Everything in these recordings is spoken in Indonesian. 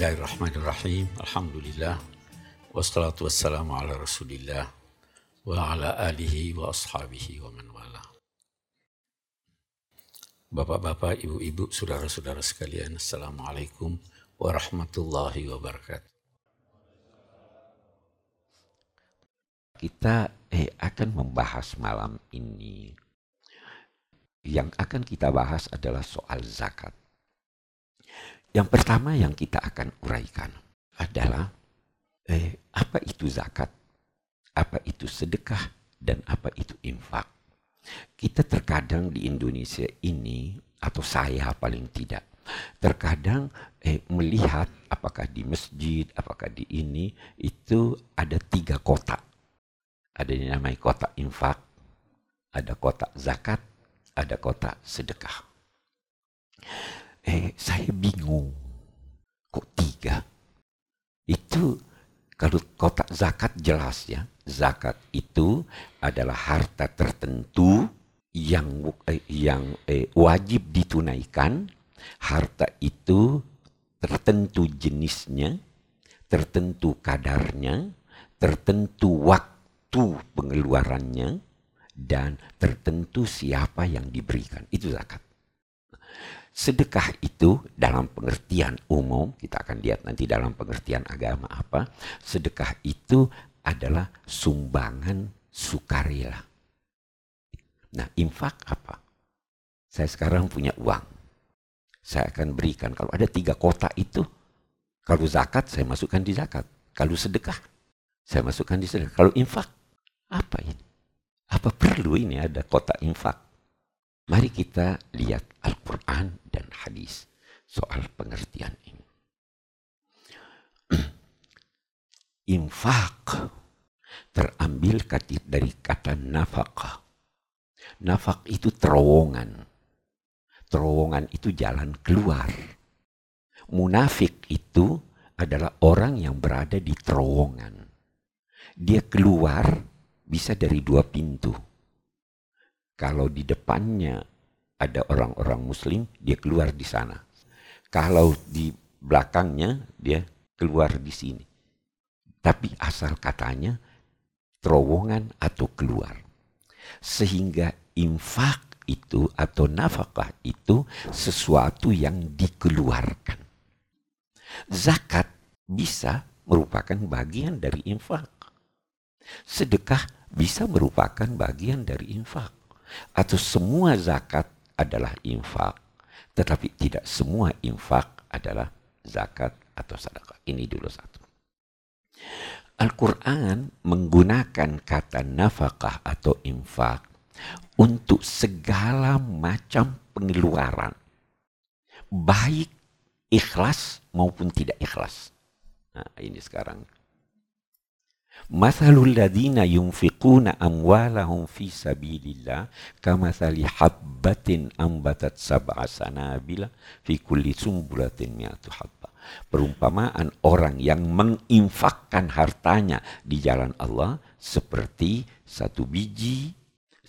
Bismillahirrahmanirrahim. Alhamdulillah. Wassalatu wassalamu ala rasulillah. Wa ala alihi wa ashabihi wa man wala. Bapak-bapak, ibu-ibu, saudara-saudara sekalian. Assalamualaikum warahmatullahi wabarakatuh. Kita eh, akan membahas malam ini. Yang akan kita bahas adalah soal zakat. Yang pertama yang kita akan uraikan adalah eh, apa itu zakat, apa itu sedekah, dan apa itu infak. Kita terkadang di Indonesia ini, atau saya paling tidak, terkadang eh, melihat apakah di masjid, apakah di ini, itu ada tiga kotak. Ada yang namanya kotak infak, ada kotak zakat, ada kotak sedekah eh saya bingung. Kok tiga? Itu kalau kotak zakat jelas ya. Zakat itu adalah harta tertentu yang eh, yang eh, wajib ditunaikan. Harta itu tertentu jenisnya, tertentu kadarnya, tertentu waktu pengeluarannya, dan tertentu siapa yang diberikan. Itu zakat. Sedekah itu dalam pengertian umum, kita akan lihat nanti dalam pengertian agama apa, sedekah itu adalah sumbangan sukarela. Nah, infak apa? Saya sekarang punya uang. Saya akan berikan, kalau ada tiga kota itu, kalau zakat saya masukkan di zakat. Kalau sedekah, saya masukkan di sedekah. Kalau infak, apa ini? Apa perlu ini ada kota infak? Mari kita lihat Al-Quran dan hadis soal pengertian ini. Infak terambil dari kata nafkah. Nafak itu terowongan. Terowongan itu jalan keluar. Munafik itu adalah orang yang berada di terowongan. Dia keluar bisa dari dua pintu kalau di depannya ada orang-orang muslim, dia keluar di sana. Kalau di belakangnya, dia keluar di sini. Tapi asal katanya terowongan atau keluar. Sehingga infak itu atau nafkah itu sesuatu yang dikeluarkan. Zakat bisa merupakan bagian dari infak. Sedekah bisa merupakan bagian dari infak atau semua zakat adalah infak, tetapi tidak semua infak adalah zakat atau sedekah. Ini dulu satu. Al-Quran menggunakan kata nafkah atau infak untuk segala macam pengeluaran. Baik ikhlas maupun tidak ikhlas. Nah, ini sekarang Mathalul ladina yunfiquna amwalahum fi sabilillah kamathali habbatin ambatat sab'a sanabila fi kulli sumbulatin mi'atu habba. Perumpamaan orang yang menginfakkan hartanya di jalan Allah seperti satu biji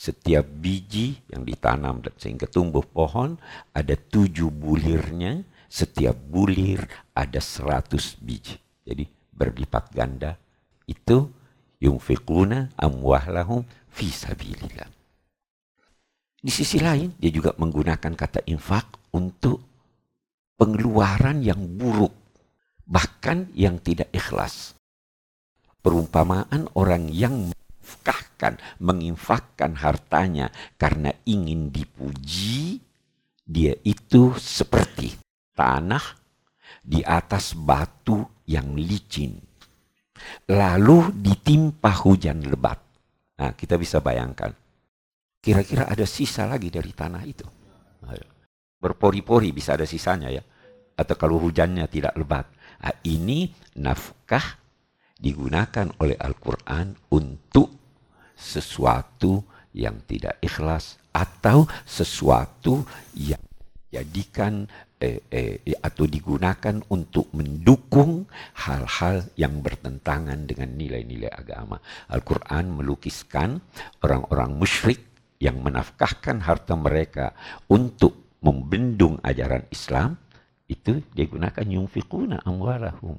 setiap biji yang ditanam sehingga tumbuh pohon ada tujuh bulirnya setiap bulir ada seratus biji jadi berlipat ganda itu yunfiquna amwahlahum fi sabilillah. Di sisi lain dia juga menggunakan kata infak untuk pengeluaran yang buruk bahkan yang tidak ikhlas. Perumpamaan orang yang menginfakkan, menginfakkan hartanya karena ingin dipuji, dia itu seperti tanah di atas batu yang licin lalu ditimpa hujan lebat. Nah, kita bisa bayangkan. Kira-kira ada sisa lagi dari tanah itu. Berpori-pori bisa ada sisanya ya. Atau kalau hujannya tidak lebat. Nah, ini nafkah digunakan oleh Al-Quran untuk sesuatu yang tidak ikhlas atau sesuatu yang jadikan eh, eh, atau digunakan untuk mendukung hal-hal yang bertentangan dengan nilai-nilai agama. Al-Quran melukiskan orang-orang musyrik yang menafkahkan harta mereka untuk membendung ajaran Islam itu dia gunakan yunfiquna amwalahum.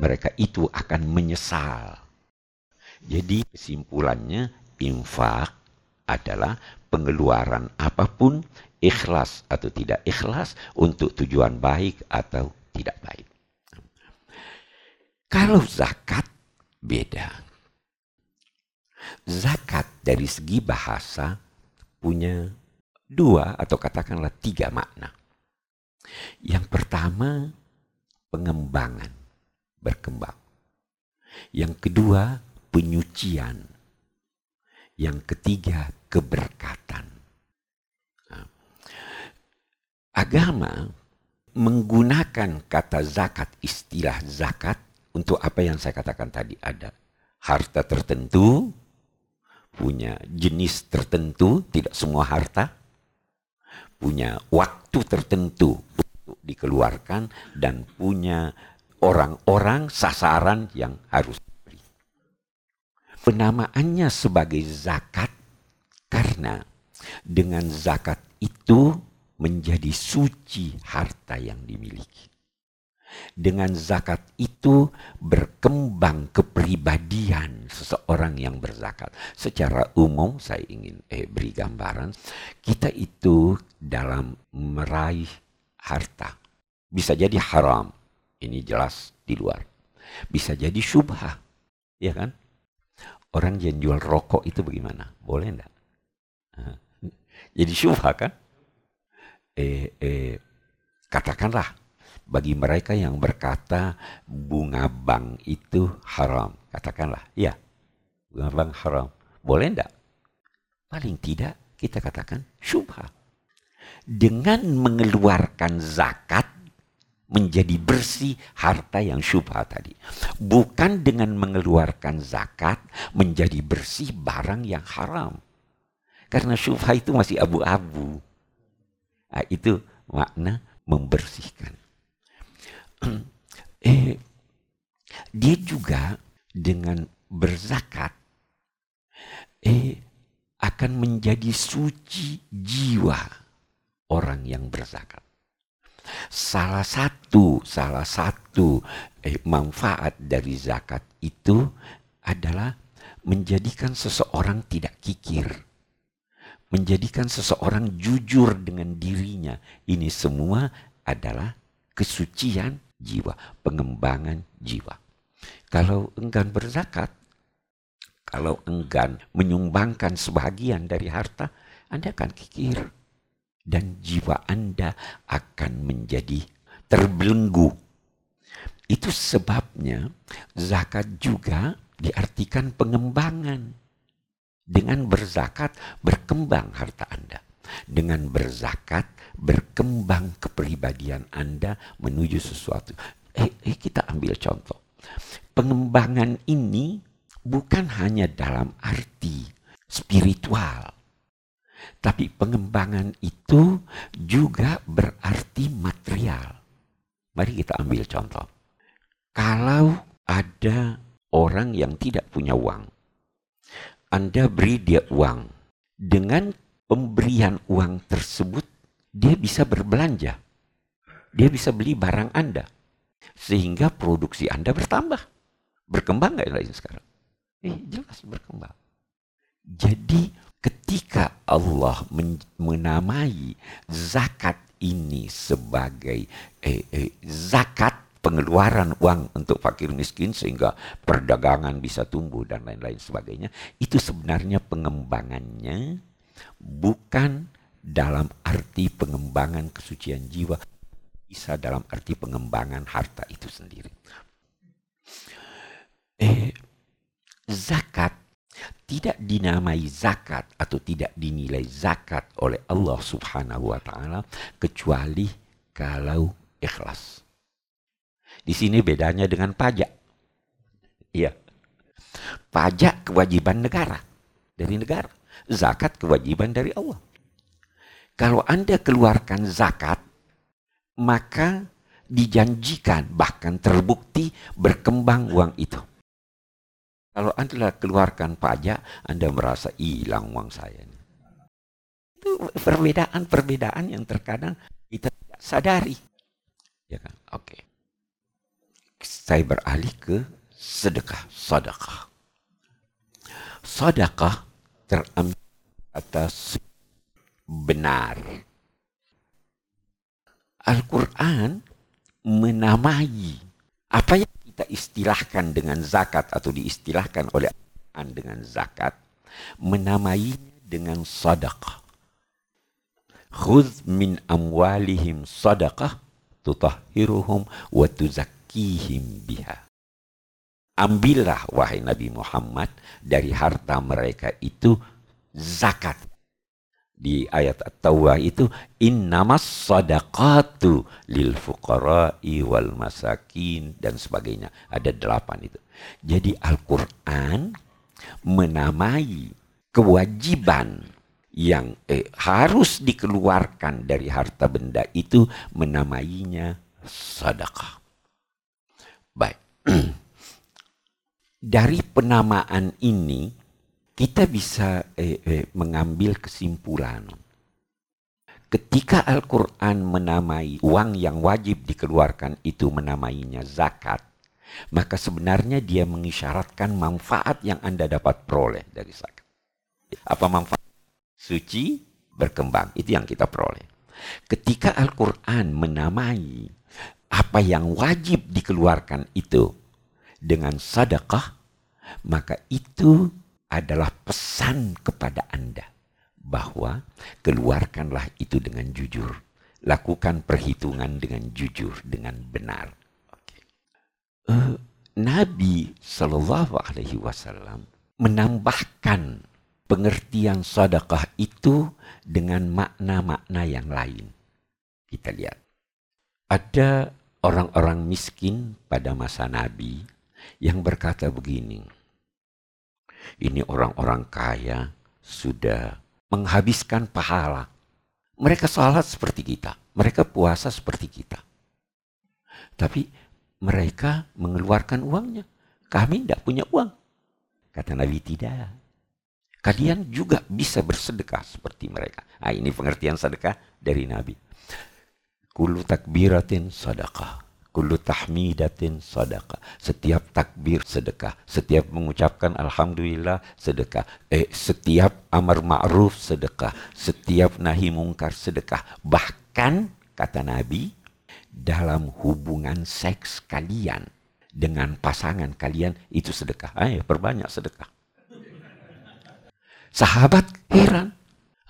Mereka itu akan menyesal. Jadi kesimpulannya infak adalah pengeluaran apa pun ikhlas atau tidak ikhlas untuk tujuan baik atau tidak baik. Kalau zakat beda. Zakat dari segi bahasa punya dua atau katakanlah tiga makna. Yang pertama, pengembangan, berkembang. Yang kedua, penyucian. Yang ketiga, keberkatan. Nah, agama menggunakan kata zakat, istilah zakat, untuk apa yang saya katakan tadi ada harta tertentu, punya jenis tertentu, tidak semua harta, punya waktu tertentu untuk dikeluarkan dan punya orang-orang sasaran yang harus diberi. Penamaannya sebagai zakat karena dengan zakat itu menjadi suci harta yang dimiliki. Dengan zakat itu berkembang kepribadian seseorang yang berzakat. Secara umum saya ingin eh, beri gambaran, kita itu dalam meraih harta bisa jadi haram. Ini jelas di luar. Bisa jadi syubha. Ya kan? Orang yang jual rokok itu bagaimana? Boleh enggak? Jadi syubha kan? Eh, eh, katakanlah bagi mereka yang berkata bunga bank itu haram. Katakanlah, ya, bunga bank haram. Boleh enggak? Paling tidak kita katakan syubha. Dengan mengeluarkan zakat menjadi bersih harta yang syubha tadi. Bukan dengan mengeluarkan zakat menjadi bersih barang yang haram. Karena syubha itu masih abu-abu. Nah, itu makna membersihkan. eh, dia juga dengan berzakat eh, akan menjadi suci jiwa orang yang berzakat. Salah satu, salah satu eh, manfaat dari zakat itu adalah menjadikan seseorang tidak kikir. Menjadikan seseorang jujur dengan dirinya. Ini semua adalah kesucian jiwa, pengembangan jiwa. Kalau enggan berzakat, kalau enggan menyumbangkan sebagian dari harta, Anda akan kikir. Dan jiwa Anda akan menjadi terbelenggu. Itu sebabnya zakat juga diartikan pengembangan. Dengan berzakat berkembang harta Anda. Dengan berzakat berkembang kepribadian Anda menuju sesuatu. Eh, eh, kita ambil contoh. Pengembangan ini bukan hanya dalam arti spiritual, tapi pengembangan itu juga berarti material. Mari kita ambil contoh. Kalau ada orang yang tidak punya uang, Anda beri dia uang. Dengan pemberian uang tersebut, dia bisa berbelanja. Dia bisa beli barang Anda. Sehingga produksi Anda bertambah. Berkembang nggak lain sekarang? Eh, jelas berkembang. Jadi ketika Allah menamai zakat ini sebagai eh, eh, zakat pengeluaran uang untuk fakir miskin sehingga perdagangan bisa tumbuh dan lain-lain sebagainya itu sebenarnya pengembangannya bukan dalam arti pengembangan kesucian jiwa, bisa dalam arti pengembangan harta itu sendiri. Eh, zakat tidak dinamai zakat atau tidak dinilai zakat oleh Allah Subhanahu wa taala kecuali kalau ikhlas. Di sini bedanya dengan pajak. Iya. Pajak kewajiban negara dari negara, zakat kewajiban dari Allah. Kalau Anda keluarkan zakat, maka dijanjikan bahkan terbukti berkembang uang itu. Kalau Anda keluarkan pajak, Anda merasa hilang uang saya. Itu perbedaan-perbedaan yang terkadang kita tidak sadari. Ya kan? Oke. Okay. Saya beralih ke sedekah, sedekah. Sedekah terambil atas benar. Al-Quran menamai apa yang kita istilahkan dengan zakat atau diistilahkan oleh Al-Quran dengan zakat, menamai dengan sadaqah. Khudh min amwalihim sadaqah tutahhiruhum wa tuzakkihim biha. Ambillah wahai Nabi Muhammad dari harta mereka itu zakat di ayat At-Taubah itu innamas sadaqatu lil fuqara'i wal masakin dan sebagainya. Ada delapan itu. Jadi Al-Quran menamai kewajiban yang eh, harus dikeluarkan dari harta benda itu menamainya sadaqah. Baik. dari penamaan ini kita bisa eh, eh, mengambil kesimpulan. Ketika Al-Quran menamai uang yang wajib dikeluarkan itu menamainya zakat, maka sebenarnya dia mengisyaratkan manfaat yang Anda dapat peroleh dari zakat. Apa manfaat? Suci, berkembang. Itu yang kita peroleh. Ketika Al-Quran menamai apa yang wajib dikeluarkan itu dengan sadaqah, maka itu adalah pesan kepada Anda bahwa keluarkanlah itu dengan jujur. Lakukan perhitungan dengan jujur, dengan benar. Eh, Nabi Shallallahu Alaihi Wasallam menambahkan pengertian sedekah itu dengan makna-makna yang lain. Kita lihat. Ada orang-orang miskin pada masa Nabi yang berkata begini, ini orang-orang kaya sudah menghabiskan pahala. Mereka salat seperti kita, mereka puasa seperti kita. Tapi mereka mengeluarkan uangnya. Kami tidak punya uang. Kata Nabi tidak. Kalian juga bisa bersedekah seperti mereka. Nah, ini pengertian sedekah dari Nabi. Kulu takbiratin sedekah. Kullu tahmidatin sadaqah. Setiap takbir sedekah. Setiap mengucapkan alhamdulillah sedekah. Eh, setiap amar ma'ruf sedekah. Setiap nahi mungkar sedekah. Bahkan kata Nabi dalam hubungan seks kalian dengan pasangan kalian itu sedekah. Ayo perbanyak sedekah. Sahabat heran,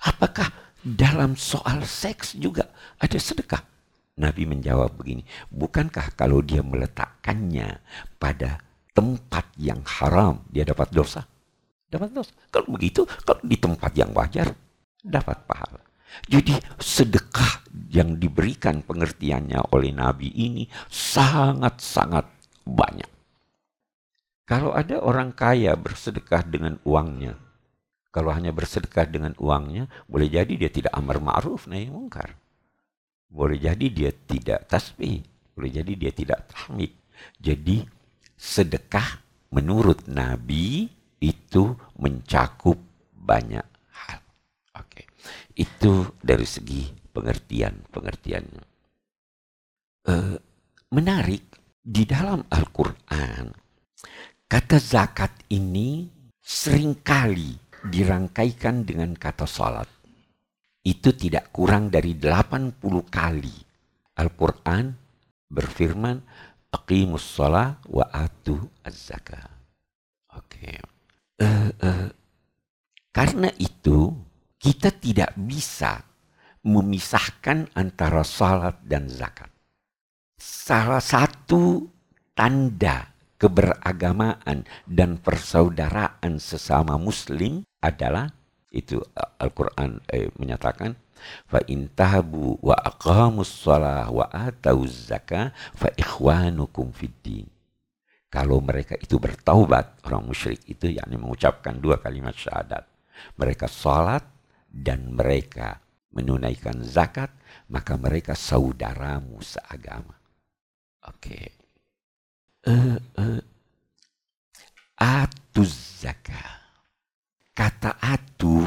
apakah dalam soal seks juga ada sedekah? Nabi menjawab begini, bukankah kalau dia meletakkannya pada tempat yang haram, dia dapat dosa? Dapat dosa. Kalau begitu, kalau di tempat yang wajar, dapat pahala. Jadi sedekah yang diberikan pengertiannya oleh Nabi ini sangat-sangat banyak. Kalau ada orang kaya bersedekah dengan uangnya, kalau hanya bersedekah dengan uangnya, boleh jadi dia tidak amar ma'ruf nahi mungkar. Boleh jadi dia tidak tasbih, boleh jadi dia tidak tahmid. Jadi sedekah menurut Nabi itu mencakup banyak hal. Oke. Itu dari segi pengertian-pengertiannya. Uh, menarik di dalam Al-Qur'an kata zakat ini sering kali dirangkaikan dengan kata salat itu tidak kurang dari 80 kali Al-Quran berfirman aqimus shalah wa atu az-zakah. Oke. Okay. Uh, eh, uh, eh, karena itu kita tidak bisa memisahkan antara salat dan zakat. Salah satu tanda keberagamaan dan persaudaraan sesama muslim adalah itu Al-Qur'an eh, menyatakan fa intahabu wa aqamus shalah wa atauz zakah fa ikhwanukum fiddin. Kalau mereka itu bertaubat, orang musyrik itu yakni mengucapkan dua kalimat syahadat. Mereka salat dan mereka menunaikan zakat, maka mereka saudaramu seagama. Oke. Okay. Uh, eh, uh, atuz zakah Kata atu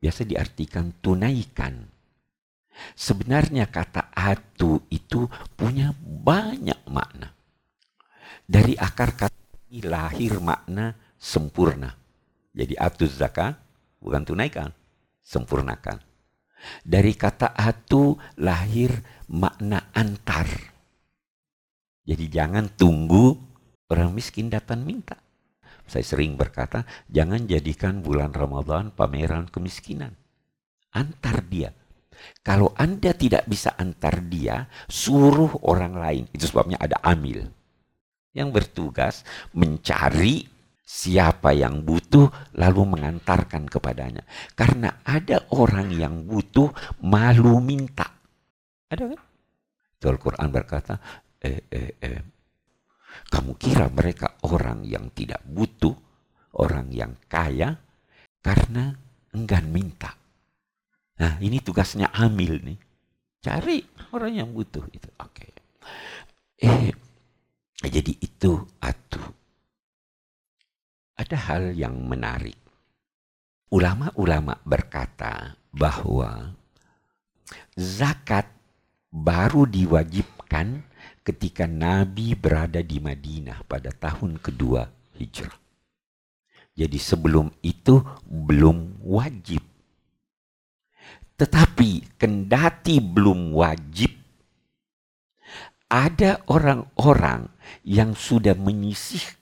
biasa diartikan tunaikan. Sebenarnya kata atu itu punya banyak makna. Dari akar kata lahir makna sempurna. Jadi atu zakat bukan tunaikan, sempurnakan. Dari kata atu lahir makna antar. Jadi jangan tunggu orang miskin datang minta. Saya sering berkata, jangan jadikan bulan Ramadan pameran kemiskinan. Antar dia. Kalau Anda tidak bisa antar dia, suruh orang lain. Itu sebabnya ada amil. Yang bertugas mencari siapa yang butuh lalu mengantarkan kepadanya. Karena ada orang yang butuh malu minta. Ada kan? Al-Quran berkata, eh, eh, eh, kamu kira mereka orang yang tidak butuh, orang yang kaya, karena enggan minta. Nah, ini tugasnya amil nih. Cari orang yang butuh itu. Oke. Okay. Eh, jadi itu atu. Ada hal yang menarik. Ulama-ulama berkata bahwa zakat baru diwajibkan ketika Nabi berada di Madinah pada tahun kedua hijrah. Jadi sebelum itu belum wajib tetapi kendati belum wajib, ada orang-orang yang sudah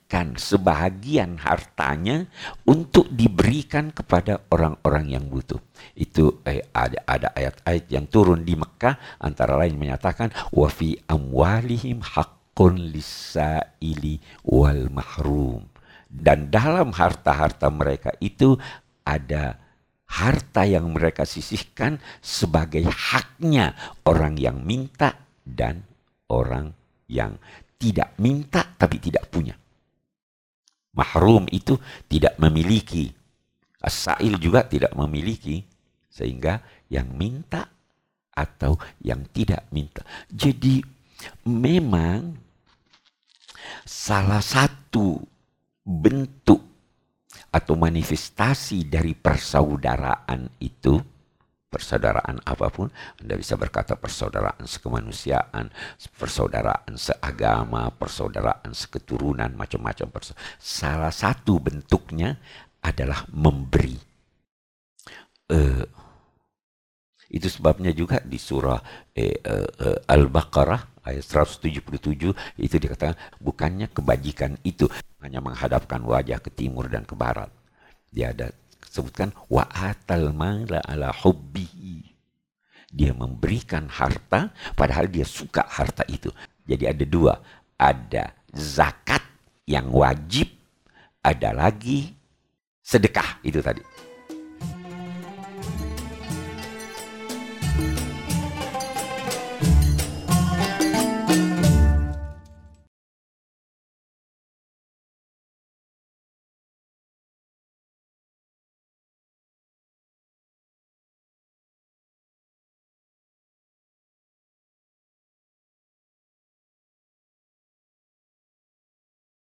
menyisihkan sebahagian hartanya untuk diberikan kepada orang-orang yang butuh. Itu eh, ada ada ayat-ayat yang turun di Mekah antara lain menyatakan wa fi amwalihim haqqun lisaili wal mahrum. Dan dalam harta-harta mereka itu ada harta yang mereka sisihkan sebagai haknya orang yang minta dan orang yang tidak minta tapi tidak punya. Mahrum itu tidak memiliki. As-sa'il juga tidak memiliki. Sehingga yang minta atau yang tidak minta. Jadi memang salah satu bentuk atau manifestasi dari persaudaraan itu, persaudaraan apa pun, Anda bisa berkata persaudaraan sekemanusiaan, persaudaraan seagama, persaudaraan seketurunan, macam-macam. Salah satu bentuknya adalah memberi. Uh, itu sebabnya juga di surah eh, uh, uh, Al-Baqarah ayat 177 itu dikatakan bukannya kebajikan itu hanya menghadapkan wajah ke timur dan ke barat. Dia ada sebutkan wa atal mala ala hubbihi. Dia memberikan harta padahal dia suka harta itu. Jadi ada dua, ada zakat yang wajib, ada lagi sedekah itu tadi.